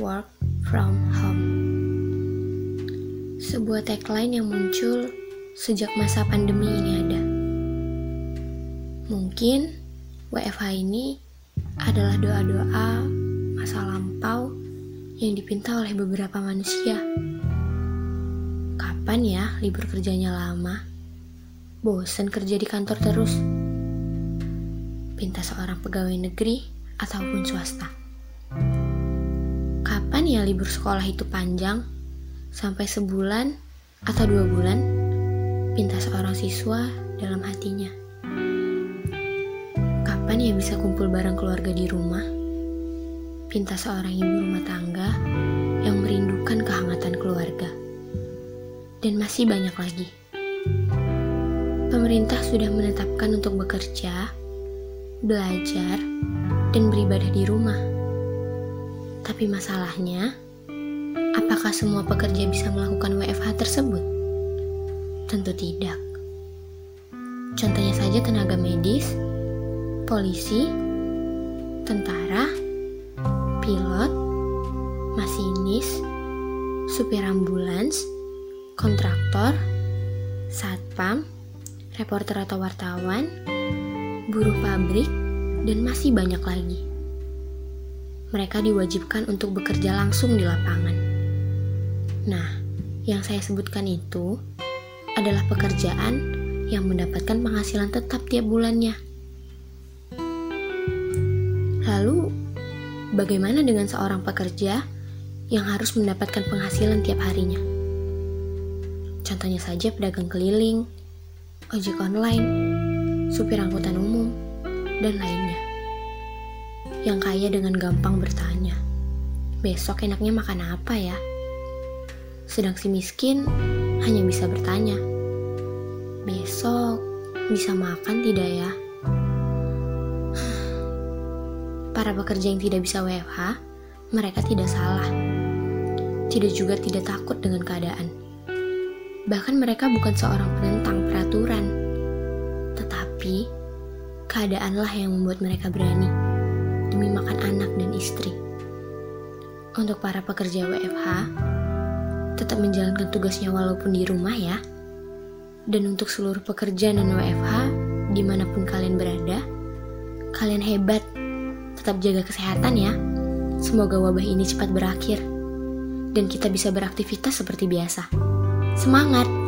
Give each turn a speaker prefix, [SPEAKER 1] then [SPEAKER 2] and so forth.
[SPEAKER 1] work from home. Sebuah tagline yang muncul sejak masa pandemi ini ada. Mungkin WFH ini adalah doa-doa masa lampau yang dipinta oleh beberapa manusia. Kapan ya libur kerjanya lama? Bosan kerja di kantor terus? Pinta seorang pegawai negeri ataupun swasta. Ya libur sekolah itu panjang? Sampai sebulan atau dua bulan? Pinta seorang siswa dalam hatinya. Kapan ya bisa kumpul bareng keluarga di rumah? Pinta seorang ibu rumah tangga yang merindukan kehangatan keluarga. Dan masih banyak lagi. Pemerintah sudah menetapkan untuk bekerja, belajar, dan beribadah di rumah. Tapi masalahnya, apakah semua pekerja bisa melakukan WFH tersebut? Tentu tidak. Contohnya saja tenaga medis, polisi, tentara, pilot, masinis, supir ambulans, kontraktor, satpam, reporter atau wartawan, buruh pabrik, dan masih banyak lagi. Mereka diwajibkan untuk bekerja langsung di lapangan. Nah, yang saya sebutkan itu adalah pekerjaan yang mendapatkan penghasilan tetap tiap bulannya. Lalu, bagaimana dengan seorang pekerja yang harus mendapatkan penghasilan tiap harinya? Contohnya saja pedagang keliling, ojek online, supir angkutan umum, dan lainnya. Yang kaya dengan gampang bertanya, besok enaknya makan apa ya? Sedang si miskin hanya bisa bertanya, besok bisa makan tidak ya? Para pekerja yang tidak bisa WFH, mereka tidak salah. Tidak juga tidak takut dengan keadaan. Bahkan mereka bukan seorang penentang peraturan. Tetapi, keadaanlah yang membuat mereka berani demi makan anak dan istri. Untuk para pekerja WFH, tetap menjalankan tugasnya walaupun di rumah ya. Dan untuk seluruh pekerja non WFH, di mana pun kalian berada, kalian hebat. Tetap jaga kesehatan ya. Semoga wabah ini cepat berakhir dan kita bisa beraktivitas seperti biasa. Semangat!